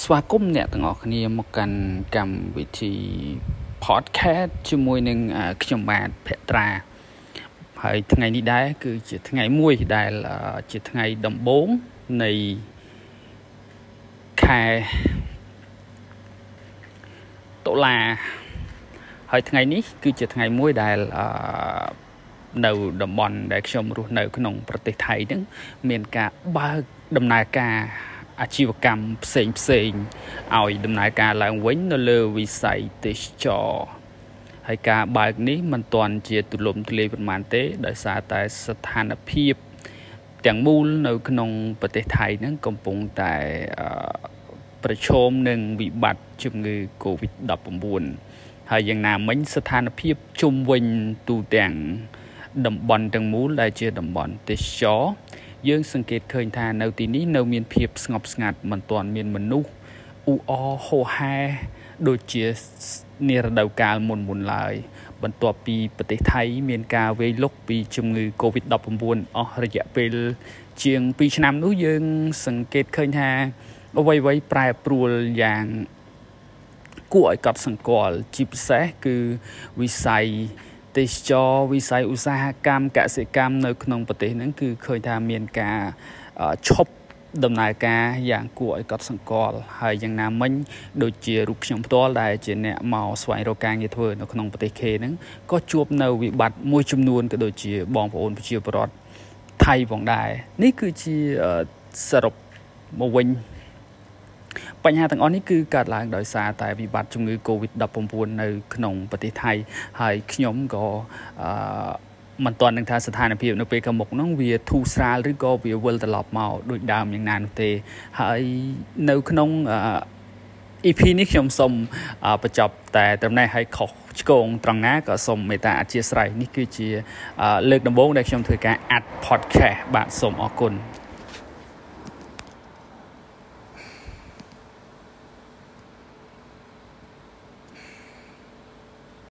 ស្វាគមន៍អ្នកទាំងអស់គ្នាមកកាន់កម្មវិធី podcast ជាមួយនឹងខ្ញុំបាទភត្រាហើយថ្ងៃនេះដែរគឺជាថ្ងៃមួយដែលជាថ្ងៃដំបូងនៃខែតុលាហើយថ្ងៃនេះ គឺជាថ្ងៃមួយដែលនៅតំបន់ដែលខ្ញុំរស់នៅ ក្នុង ប្រទេសថៃហ្នឹងមានការបើកដំណើរការ អាជីវកម្មផ្សេងផ្សេងឲ្យដំណើរការឡើងវិញនៅលើវិស័យទេសចរហើយការបើកនេះមិនទាន់ជាទូលំទូលាយប៉ុន្មានទេ ដោយសារតែស្ថានភាពទាំងមូលនៅក្នុងប្រទេសថៃហ្នឹងកំពុងតែប្រឈមនឹងវិបត្តិជំងឺ Covid-19 ហើយយ៉ាងណាមិញស្ថានភាពជុំវិញទូទាំងតំបន់ទាំងមូលដែលជាតំបន់ទេសចរ យើងសង្កេតឃើញថានៅទីនេះនៅមានភាពស្ងប់ស្ងាត់មិនទាន់មានមនុស្សអ៊ូអហូហែដូចជានារដូវកាលមុនមុនឡើយ បន្ទាប់ពីប្រទេសថៃ មានការវេលុកពីជំងឺ Covid-19 អស់រយៈពេលជាង2ឆ្នាំនោះយើង សង្កេតឃើញថាអ្វីៗប្រែប្រួលយ៉ាងគួរឲ្យកត់សម្គាល់ជាពិសេសគឺវិស័យ ទេសចរវិស័យឧស្សាហកម្មកសិកម្មនៅក្នុងប្រទេសហ្នឹងគឺឃើញថាមានការឈប់ដំណើរការយ៉ាងគួរឲ្យកត់សម្គាល់ហើយយ៉ាងណាមិញដូចជារូបខ្ញុំផ្ទាល់ដែលជាអ្នកមកស្វែងរកការងារធ្វើនៅក្នុងប្រទេសខេហ្នឹងក៏ជួបនៅវិបត្តិមួយចំនួនក៏ដូចជាបងប្អូនប្រជាពលរដ្ឋថៃផងដែរនេះគឺជាសរុបមកវិញ បញ្ហាទាំងអស់នេះគឺកើតឡើងដោយសារតែវិបត្តិជំងឺ Covid-19 នៅក្នុងប្រទេសថៃហើយខ្ញុំក៏អឺមិនទាន់នឹងថាស្ថានភាពនៅពេលខាងមុខហ្នឹងវាធូរស្រាលឬក៏វាវិលត្រឡប់មកដូចដើមយ៉ាងណានោះទេហើយនៅក្នុង EP នេះខ្ញុំសូមបញ្ចប់តែត្រឹមនេះឲ្យខុសឆ្គងត្រង់ណាក៏សូមមេត្តាអធិស្ឋាននេះគឺជាលើកដំបូងដែលខ្ញុំធ្វើការអាត់ podcast បាទសូមអរគុណ